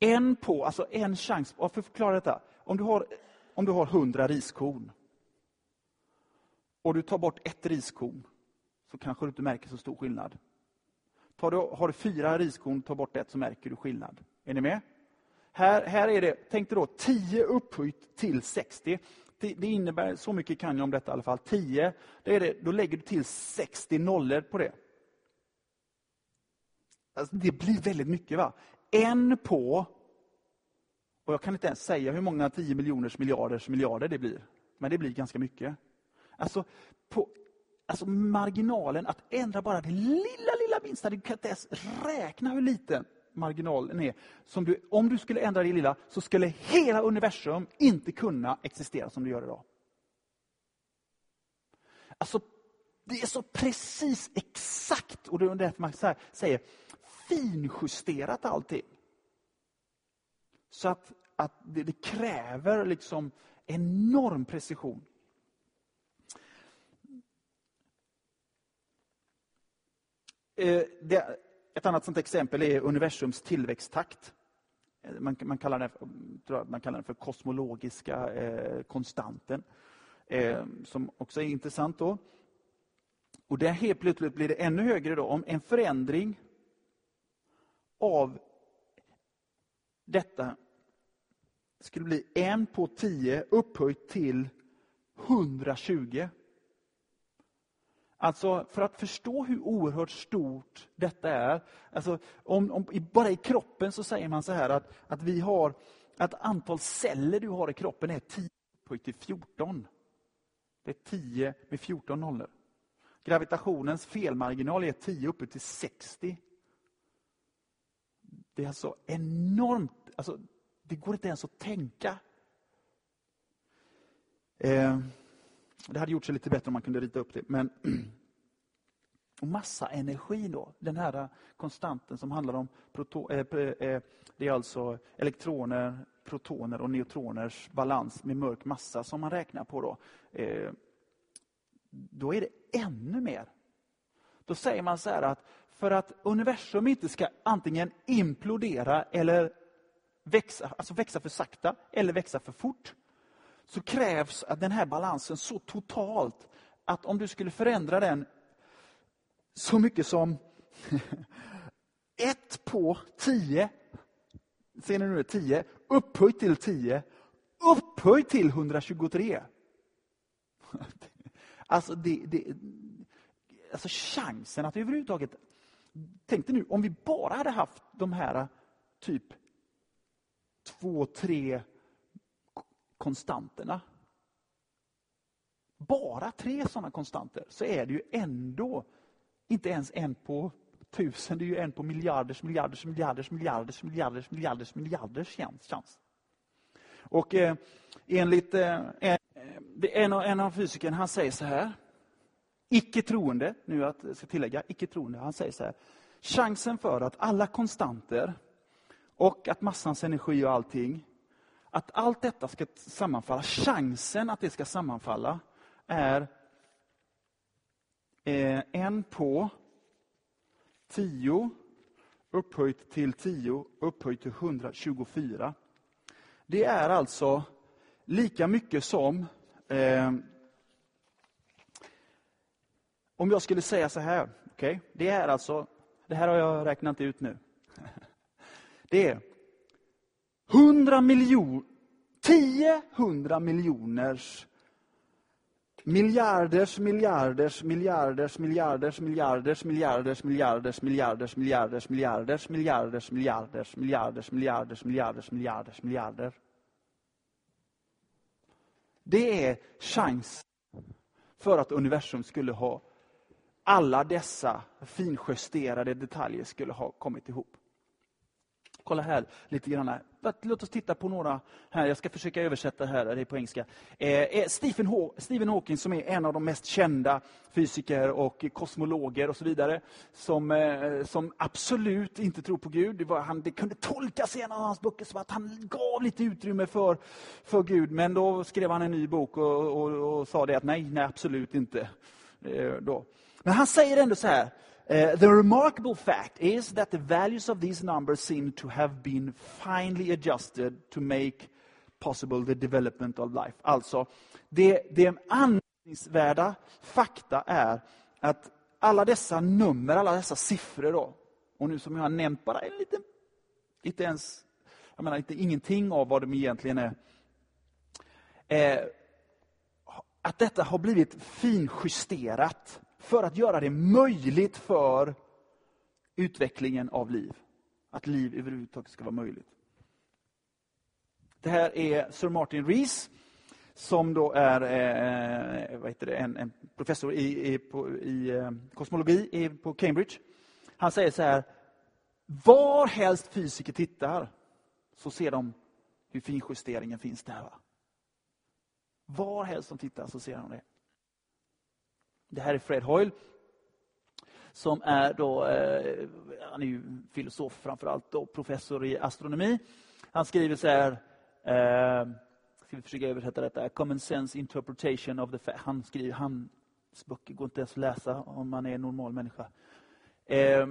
en på, alltså en chans, varför förklara detta? Om du har, om du har 100 riskorn och du tar bort ett riskorn så kanske du inte märker så stor skillnad. Tar du, har du fyra riskorn, och tar bort ett så märker du skillnad. Är ni med? Här, här är det, tänk dig då 10 upphöjt till 60. Det, det, innebär, så mycket kan jag om detta i alla fall, 10, det är det, då lägger du till 60 nollor på det. Alltså, det blir väldigt mycket. va? En på, och jag kan inte ens säga hur många 10 miljoners miljarders miljarder det blir. Men det blir ganska mycket. Alltså, på, alltså marginalen att ändra bara det lilla, lilla minsta, du kan inte ens räkna hur liten marginalen är. Som du, om du skulle ändra det lilla så skulle hela universum inte kunna existera som det gör idag. Alltså, det är så precis exakt, och det är därför man säger finjusterat allting. Så att, att det, det kräver liksom enorm precision. Eh, det, ett annat sånt exempel är universums tillväxttakt. Eh, man, man, kallar, den, man kallar den för kosmologiska eh, konstanten. Eh, som också är intressant. då. Och där helt plötsligt blir det ännu högre då, om en förändring av detta skulle bli en på tio upphöjt till 120. Alltså för att förstå hur oerhört stort detta är. Alltså, om, om, bara i kroppen så säger man så här att, att vi har att antal celler du har i kroppen är 10 upphöjt till 14. Det är 10 med 14 nollor. Gravitationens felmarginal är 10 upphöjt till 60. Det är alltså enormt. Alltså, det går inte ens att tänka. Eh, det hade gjort sig lite bättre om man kunde rita upp det. Men och massaenergi då, den här konstanten som handlar om proto, eh, eh, det är alltså elektroner, protoner och neutroners balans med mörk massa som man räknar på. Då, eh, då är det ännu mer. Då säger man så här att för att universum inte ska antingen implodera eller växa, alltså växa för sakta eller växa för fort, så krävs att den här balansen så totalt att om du skulle förändra den så mycket som ett på tio, ser ni nu Tio. upphöjt till tio. upphöjt till 123. Alltså, det, det, alltså chansen att överhuvudtaget... Tänk dig nu, om vi bara hade haft de här typ två, tre konstanterna. Bara tre sådana konstanter, så är det ju ändå inte ens en på tusen, det är ju en på miljarders, miljarders, miljarders, miljarders, miljarders, miljarders, miljarders chans. Och eh, enligt eh, en, en av fysikerna, han säger så här. Icke troende, nu att jag ska tillägga, icke troende, han säger så här. Chansen för att alla konstanter och att massans energi och allting, att allt detta ska sammanfalla, chansen att det ska sammanfalla är eh, en på 10 upphöjt till 10 upphöjt till 124. Det är alltså lika mycket som eh, om jag skulle säga så här, okay? det är alltså, det här har jag räknat ut nu. Det är 100 miljoner, 1000 miljoners miljarders, miljarders, miljarders, miljarders, miljarders, miljarders, miljarders, miljarders, miljarders, miljarders, miljarders, miljarders, miljarders, miljarders, miljarders, miljarders, miljarder. Det är chans för att universum skulle ha alla dessa finjusterade detaljer skulle ha kommit ihop. Kolla här lite grann. Låt oss titta på några här. Jag ska försöka översätta här, det är på engelska. Eh, eh, Stephen, Haw Stephen Hawking som är en av de mest kända fysiker och kosmologer och så vidare. Som, eh, som absolut inte tror på Gud. Det, var, han, det kunde tolkas i en av hans böcker som att han gav lite utrymme för, för Gud. Men då skrev han en ny bok och, och, och sa det att nej, nej absolut inte. Eh, då. Men han säger ändå så här. Uh, the remarkable fact is that the values of these numbers seem to have been finely adjusted to make possible the development of life. Alltså, det, det anmärkningsvärda fakta är att alla dessa nummer, alla dessa siffror då, och nu som jag har nämnt bara en liten, inte ens, jag menar inte ingenting av vad de egentligen är, eh, att detta har blivit finjusterat för att göra det möjligt för utvecklingen av liv. Att liv överhuvudtaget ska vara möjligt. Det här är Sir Martin Rees som då är eh, vad heter det, en, en professor i, i, på, i eh, kosmologi i, på Cambridge. Han säger så här, var helst fysiker tittar så ser de hur finjusteringen finns där. Va? Var helst de tittar så ser de det. Det här är Fred Hoyle som är då, eh, han är ju filosof framförallt, och professor i astronomi. Han skriver så här, eh, ska vi försöka översätta detta, Common sense interpretation of the fact. Han skriver, hans böcker går inte ens att läsa om man är en normal människa. Eh,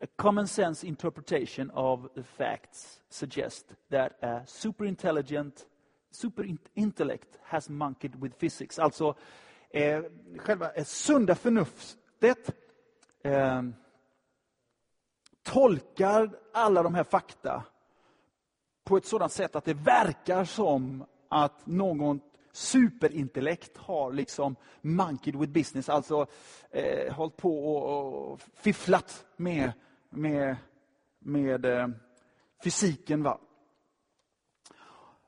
A common sense interpretation of the facts suggests that a superintelligent superintellect has monkeyed with physics. Alltså, eh, själva eh, sunda förnuftet eh, tolkar alla de här fakta på ett sådant sätt att det verkar som att någon superintellekt har liksom monkeyed with business, alltså eh, hållit på och, och fifflat med, med, med eh, fysiken. Va?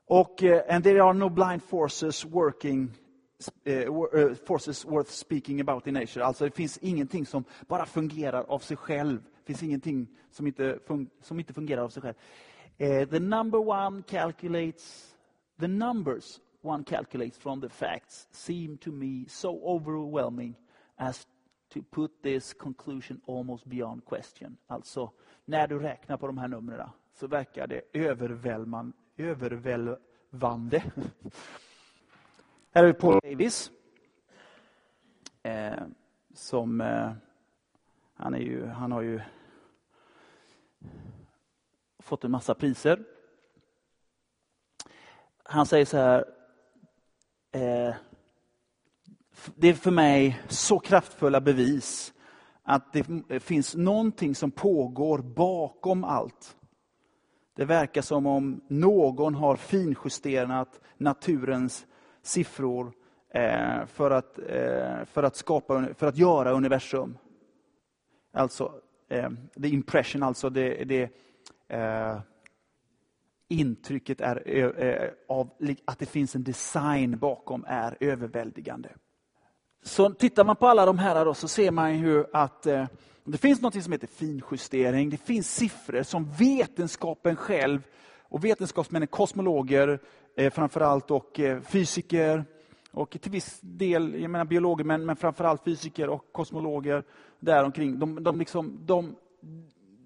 Och eh, and there are no blind forces working Eh, eh, forces worth speaking about in nature. Alltså det finns ingenting som bara fungerar av sig själv. Det finns ingenting som inte, som inte fungerar av sig själv. Uh, the number one calculates, the numbers one calculates from the facts seem to me so overwhelming as to put this conclusion almost beyond question. Alltså, när du räknar på de här numren så verkar det övervälvande Här har vi Paul Davis. Eh, som, eh, han, är ju, han har ju fått en massa priser. Han säger så här. Eh, det är för mig så kraftfulla bevis att det finns någonting som pågår bakom allt. Det verkar som om någon har finjusterat naturens siffror eh, för, att, eh, för, att skapa, för att göra universum. Alltså, eh, the impression, alltså det, det eh, intrycket är, eh, av att det finns en design bakom är överväldigande. Så tittar man på alla de här då, så ser man ju att eh, det finns något som heter finjustering. Det finns siffror som vetenskapen själv och vetenskapsmännen, kosmologer, Eh, framförallt och eh, fysiker och till viss del jag menar biologer, men, men framförallt fysiker och kosmologer däromkring. De, de liksom, de,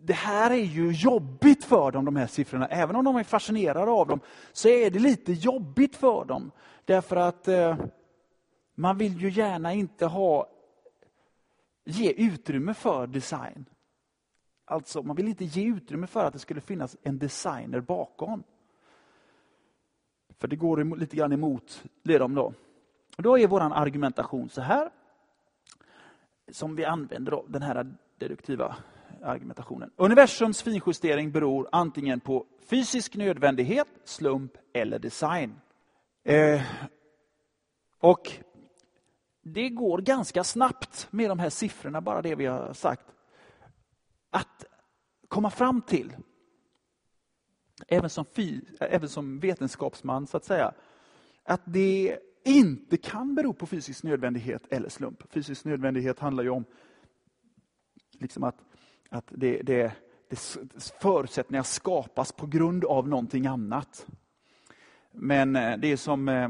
det här är ju jobbigt för dem, de här siffrorna. Även om de är fascinerade av dem, så är det lite jobbigt för dem. Därför att eh, man vill ju gärna inte ha ge utrymme för design. Alltså, man vill inte ge utrymme för att det skulle finnas en designer bakom. För det går lite grann emot det de då. Då är vår argumentation så här. Som vi använder då, den här deduktiva argumentationen. Universums finjustering beror antingen på fysisk nödvändighet, slump eller design. Eh, och det går ganska snabbt med de här siffrorna, bara det vi har sagt. Att komma fram till även som, även som vetenskapsman, så att säga, att det inte kan bero på fysisk nödvändighet eller slump. Fysisk nödvändighet handlar ju om liksom att, att det, det, förutsättningar skapas på grund av någonting annat. Men eh, det är som eh,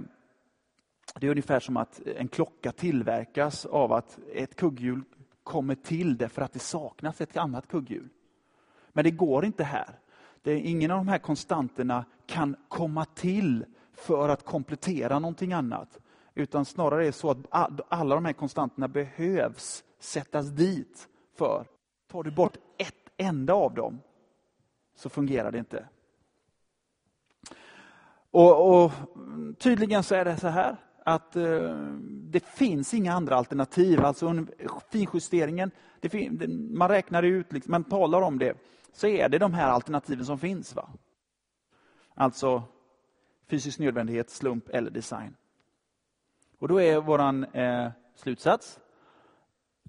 det är ungefär som att en klocka tillverkas av att ett kugghjul kommer till därför att det saknas ett annat kugghjul. Men det går inte här. Det ingen av de här konstanterna kan komma till för att komplettera någonting annat. Utan snarare är det så att alla de här konstanterna behövs sättas dit för. Tar du bort ett enda av dem så fungerar det inte. Och, och Tydligen så är det så här att eh, det finns inga andra alternativ. Alltså finjusteringen, det, man räknar ut, liksom, man talar om det, så är det de här alternativen som finns. Va? Alltså fysisk nödvändighet, slump eller design. Och då är vår eh, slutsats,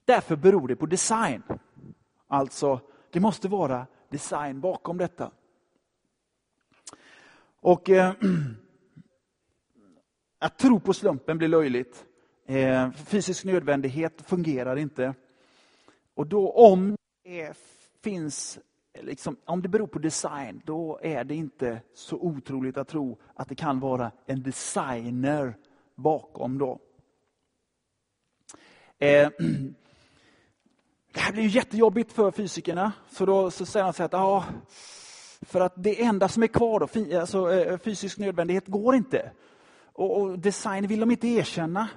därför beror det på design. Alltså, det måste vara design bakom detta. Och eh, Att tro på slumpen blir löjligt. Eh, fysisk nödvändighet fungerar inte. Och då om det finns Liksom, om det beror på design, då är det inte så otroligt att tro att det kan vara en designer bakom. Då. Eh, det här blir jättejobbigt för fysikerna. Så då så säger de så att ja, för att det enda som är kvar, då, alltså, eh, fysisk nödvändighet går inte. Och, och design vill de inte erkänna.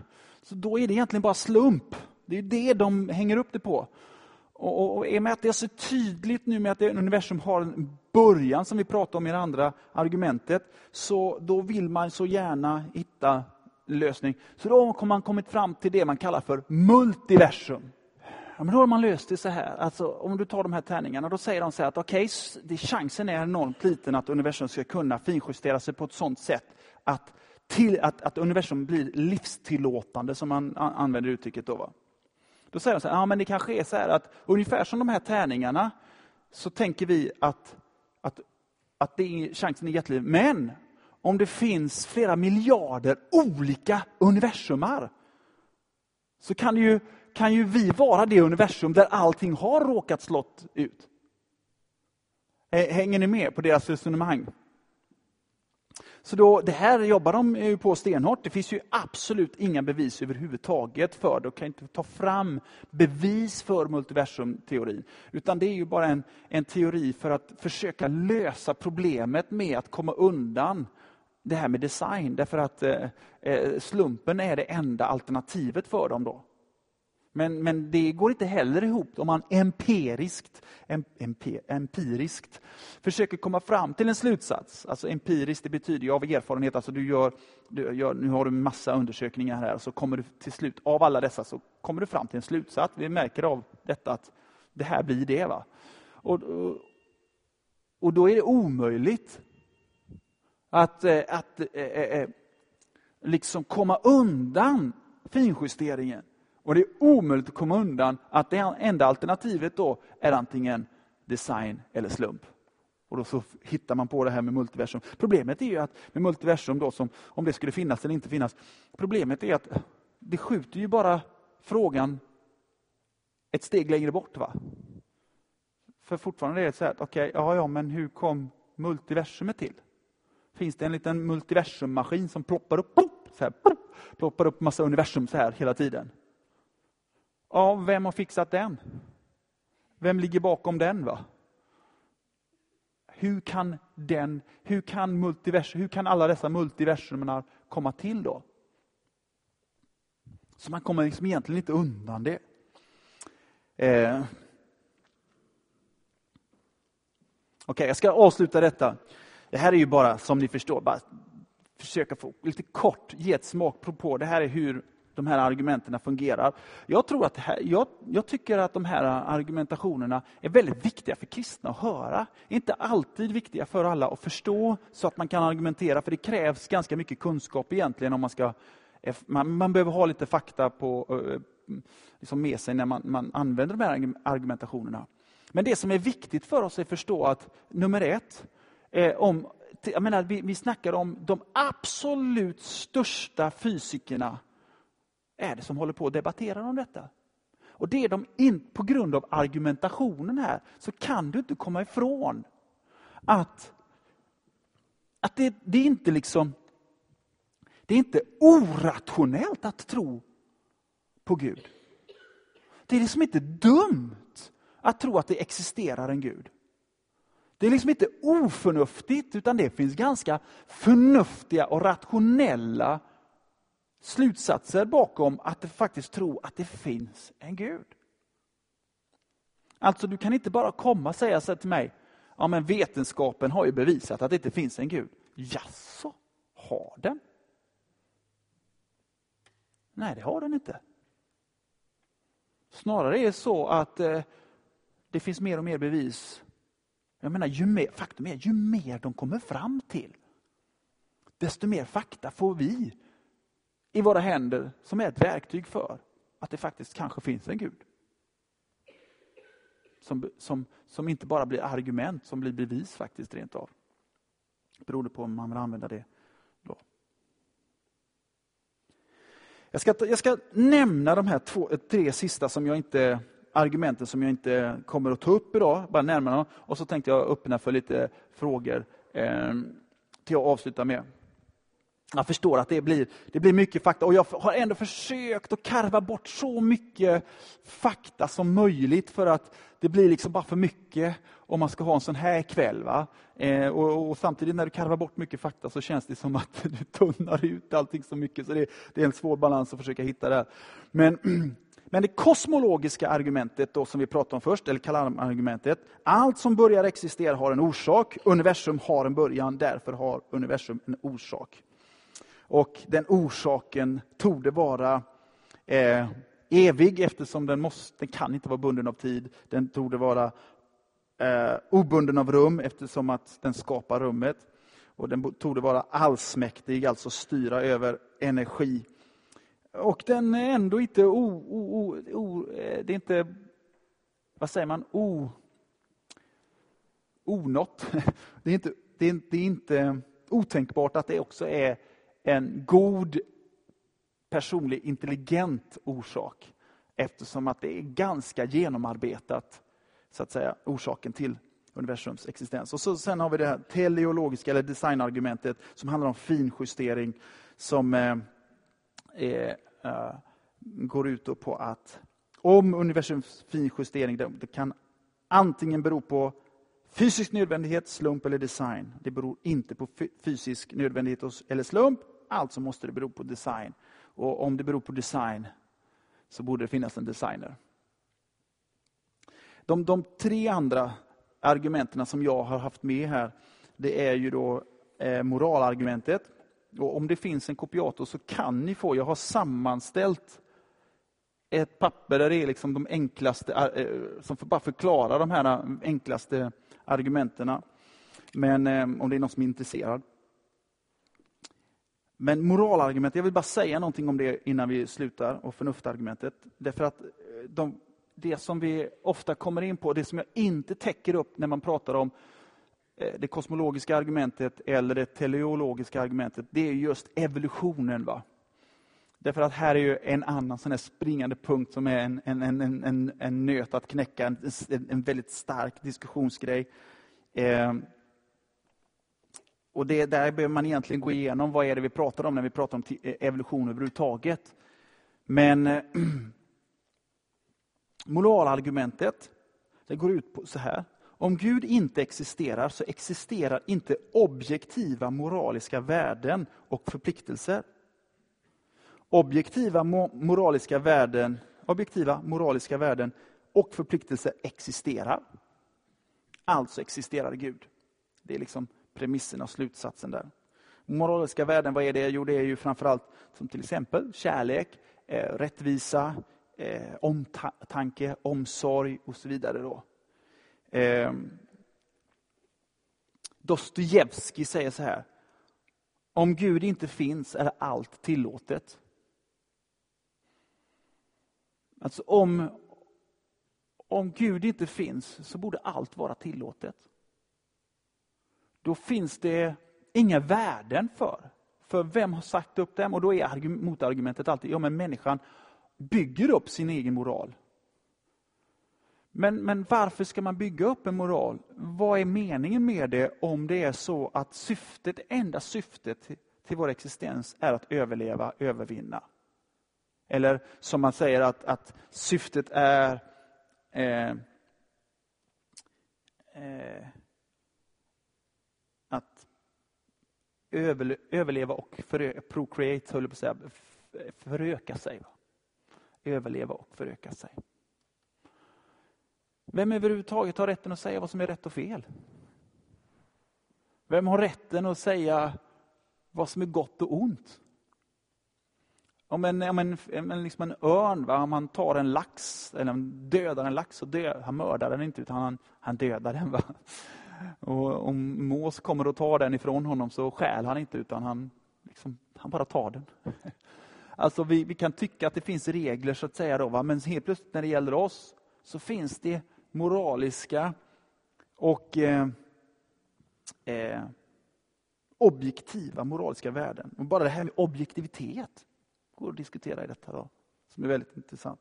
Så då är det egentligen bara slump. Det är det de hänger upp det på. Och, och, och i och med att det är så tydligt nu med att universum har en början, som vi pratade om i det andra argumentet, så då vill man så gärna hitta lösning. Så då har man kommit fram till det man kallar för multiversum. Ja, men då har man löst det så här, alltså, om du tar de här tärningarna, då säger de så här att okej, okay, chansen är enormt liten att universum ska kunna finjustera sig på ett sånt sätt att till att, att universum blir livstillåtande, som man använder uttrycket. Då, va? Då säger de så här, ja, men det kanske är så här att ungefär som de här tärningarna, så tänker vi att, att, att det är, chansen är jätteliv. Men om det finns flera miljarder olika universumar, så kan ju, kan ju vi vara det universum där allting har råkat slått ut. Hänger ni med på deras resonemang? Så då, det här jobbar de på stenhårt. Det finns ju absolut inga bevis överhuvudtaget för det. De kan inte ta fram bevis för multiversumteorin. Utan det är ju bara en, en teori för att försöka lösa problemet med att komma undan det här med design. Därför att eh, eh slumpen är det enda alternativet för dem. då. Men, men det går inte heller ihop om man empiriskt, emp, empiriskt försöker komma fram till en slutsats. Alltså empiriskt det betyder ju av erfarenhet, alltså du gör, du gör, nu har du massa undersökningar här, så kommer du till slut, av alla dessa så kommer du fram till en slutsats. Vi märker av detta att det här blir det. Va? Och, och, och då är det omöjligt att, eh, att eh, eh, liksom komma undan finjusteringen. Och det är omöjligt att komma undan att det enda alternativet då är antingen design eller slump. Och då så hittar man på det här med multiversum. Problemet är ju att med multiversum, då, som, om det skulle finnas eller inte finnas, problemet är att det skjuter ju bara frågan ett steg längre bort. va? För fortfarande är det så här, okej, okay, ja, ja, men hur kom multiversumet till? Finns det en liten multiversummaskin som ploppar upp, så här, ploppar upp massa universum så här hela tiden? Ja, vem har fixat den? Vem ligger bakom den? va? Hur kan, den, hur kan, multivers, hur kan alla dessa multiversumerna komma till då? Så man kommer liksom egentligen inte undan det. Eh. Okej, okay, jag ska avsluta detta. Det här är ju bara, som ni förstår, bara försöka få lite kort ge ett smakprov på. Det här är hur de här argumenten fungerar. Jag, tror att här, jag, jag, tycker att de här argumentationerna är väldigt viktiga för kristna att höra. Inte alltid viktiga för alla att förstå så att man kan argumentera, för det krävs ganska mycket kunskap egentligen om man ska eh, man, man behöver ha lite fakta på, eh, liksom med sig när man, man använder de här argumentationerna. Men det som är viktigt för oss är att förstå att nummer ett, eh, om, jag menar, vi, vi snackar om de absolut största fysikerna är det som håller på att debattera om detta. Och det är de in, på grund av argumentationen här, så kan du inte komma ifrån att, att det, det är inte liksom det är inte orationellt att tro på Gud. Det är liksom inte dumt att tro att det existerar en Gud. Det är liksom inte oförnuftigt, utan det finns ganska förnuftiga och rationella slutsatser bakom att faktiskt tro att det finns en Gud. Alltså, du kan inte bara komma och säga så till mig, ja men vetenskapen har ju bevisat att det inte finns en Gud. Jaså, har den? Nej, det har den inte. Snarare är det så att eh, det finns mer och mer bevis. Jag menar, ju mer, faktum är, ju mer de kommer fram till, desto mer fakta får vi i våra händer som är ett verktyg för att det faktiskt kanske finns en Gud. Som, som, som inte bara blir argument, som blir bevis faktiskt rent av. Beroende på om man vill använda det då. Jag ska, jag ska nämna de här två, tre sista som jag inte, argumenten som jag inte kommer att ta upp idag, bara nämna dem. Och så tänkte jag öppna för lite frågor eh, till att avsluta med. Jag förstår att det blir, det blir mycket fakta och jag har ändå försökt att karva bort så mycket fakta som möjligt för att det blir liksom bara för mycket om man ska ha en sån här kväll. Va? Eh, och, och, Samtidigt när du karvar bort mycket fakta så känns det som att du tunnar ut allting så mycket. Så det, det är en svår balans att försöka hitta där. Men, men det kosmologiska argumentet då, som vi pratade om först, eller Kalam-argumentet. Allt som börjar existera har en orsak. Universum har en början, därför har universum en orsak. Och den orsaken torde vara eh, evig eftersom den, måste, den kan inte vara bunden av tid. Den torde vara eh, obunden av rum eftersom att den skapar rummet. Och den torde vara allsmäktig, alltså styra över energi. Och den är ändå inte o, o, o, eh, det är inte, vad säger man, o, onått. Det är inte, det är, det är inte otänkbart att det också är en god, personlig, intelligent orsak. Eftersom att det är ganska genomarbetat, så att säga, orsaken till universums existens. Och så, Sen har vi det här teleologiska eller designargumentet som handlar om finjustering som eh, eh, eh går ut på att om universums finjustering det, det kan antingen bero på fysisk nödvändighet, slump eller design. Det beror inte på fysisk nödvändighet eller slump, Alltså måste det bero på design. Och om det beror på design så borde det finnas en designer. De, de tre andra argumenten som jag har haft med här, det är ju då eh, moralargumentet. Och om det finns en kopiator så kan ni få, jag har sammanställt ett papper där det är liksom de enklaste, eh, som bara förklarar de här eh, enklaste argumenten. Men eh, om det är någon som är intresserad. Men moralargumentet, jag vill bara säga någonting om det innan vi slutar, och förnuftargumentet. Därför att eh, de, det som vi ofta kommer in på, det som jag inte täcker upp när man pratar om eh, det kosmologiska argumentet eller det teleologiska argumentet, det är just evolutionen. Va? Därför att här är ju en annan sån springande punkt som är en, en, en, en, en nöt att knäcka, en, en väldigt stark diskussionsgrej. Eh, och det, där behöver man egentligen gå igenom vad är det vi pratar om när vi pratar om eh, evolution överhuvudtaget. Men eh, moralargumentet det går ut på så här. Om Gud inte existerar så existerar inte objektiva moraliska värden och förpliktelser. Objektiva moraliska värden, objektiva moraliska värden och förpliktelser existerar. Alltså existerar Gud. Det är liksom premissen och slutsatsen där. Moraliska värden, vad är det? Jo, det är ju framförallt som till exempel kärlek, eh, rättvisa, eh, omtanke, omsorg och så vidare. Då. Eh, Dostojevskij säger så här. Om Gud inte finns är allt tillåtet. Alltså om, om Gud inte finns så borde allt vara tillåtet då finns det inga värden för. För vem har sagt upp dem? Och då är motargumentet alltid, ja men människan bygger upp sin egen moral. Men, men varför ska man bygga upp en moral? Vad är meningen med det om det är så att syftet, enda syftet till, vår existens är att överleva, övervinna? Eller som man säger att, att syftet är eh, eh, att överleva och förö, procreate, höll på att säga, föröka sig. Överleva och föröka sig. Vem överhuvudtaget har rätten att säga vad som är rätt och fel? Vem har rätten att säga vad som är gott och ont? Om en, om en, en, liksom en örn, va? om han tar en lax, eller dödar en lax, så dö, han mördar den inte, utan han, han dödar den. Va? Och om mås kommer och tar den ifrån honom så skäl han inte, utan han, liksom, han bara tar den. Alltså vi, vi kan tycka att det finns regler, så att säga, då, va? men helt plötsligt när det gäller oss, så finns det moraliska och eh, eh, objektiva moraliska värden. Och bara det här med objektivitet går att diskutera i detta, då, som är väldigt intressant.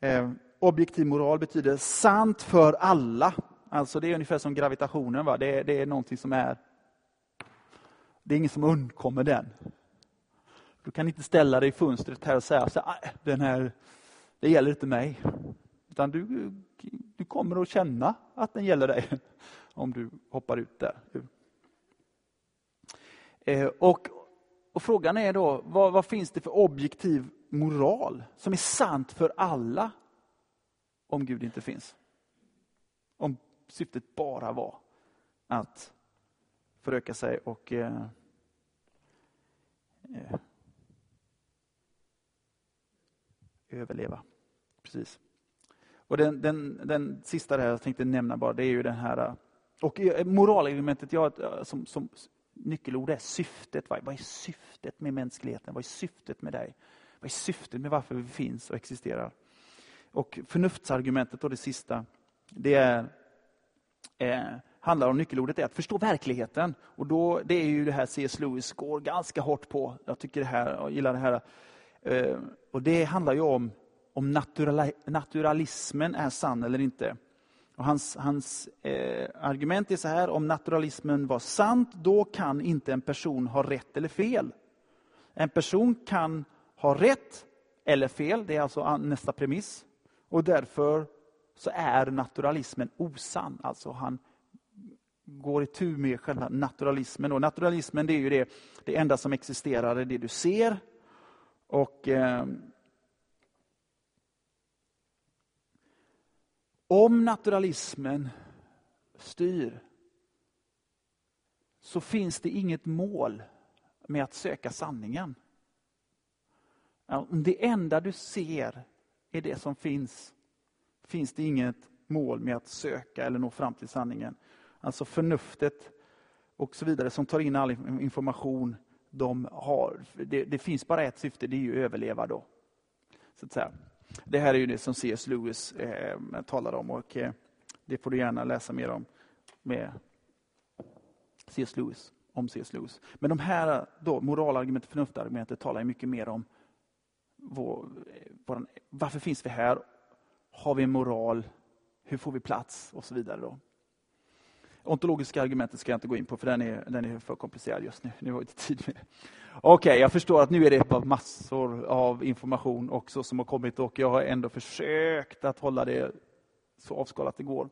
Eh, objektiv moral betyder sant för alla. Alltså Det är ungefär som gravitationen. Va? Det, är, det är någonting som är... Det är ingen som undkommer den. Du kan inte ställa dig i fönstret här och säga så den här, det gäller inte mig. Utan du, du kommer att känna att den gäller dig om du hoppar ut där. Eh, och, och Frågan är då, vad, vad finns det för objektiv moral som är sant för alla om Gud inte finns? Om syftet bara var att föröka sig och eh, eh, överleva. Precis. Och den, den, den sista där jag tänkte nämna bara, det är ju den här... Eh, och eh, moralelementet ja, eh, som, som nyckelord är syftet. Vad är syftet med mänskligheten? Vad är syftet med dig? Vad är syftet med varför vi finns och existerar? Och förnuftsargumentet, och det sista, det är, eh, handlar om nyckelordet är att förstå verkligheten. Och då, Det är ju det här C.S. Lewis går ganska hårt på. Jag tycker det här, jag gillar det här. Eh, och Det handlar ju om om naturalismen är sann eller inte. Och hans hans eh, argument är så här, om naturalismen var sant, då kan inte en person ha rätt eller fel. En person kan ha rätt eller fel, det är alltså nästa premiss. Och därför så är naturalismen osann. Alltså han går i tur med själva naturalismen. Och naturalismen det är ju det, det enda som existerar, är det du ser. Och eh, Om naturalismen styr så finns det inget mål med att söka sanningen. Om det enda du ser är det som finns, finns det inget mål med att söka eller nå fram till sanningen. Alltså förnuftet och så vidare som tar in all information, de har, det, det finns bara ett syfte, det är ju att överleva då. Så att säga. Det här är ju det som C.S. Lewis eh, talar om och eh, det får du gärna läsa mer om med C.S. Lewis, om C.S. Lewis. Men de här då, moralargumentet, förnuftargumentet talar mycket mer om vår, vår, varför finns vi här? Har vi en moral? Hur får vi plats? Och så vidare. Då. Ontologiska argumentet ska jag inte gå in på, för den är, den är för komplicerad just nu. Nu har vi inte tid med det. Okej, okay, jag förstår att nu är det bara massor av information också som har kommit och jag har ändå försökt att hålla det så avskalat det går.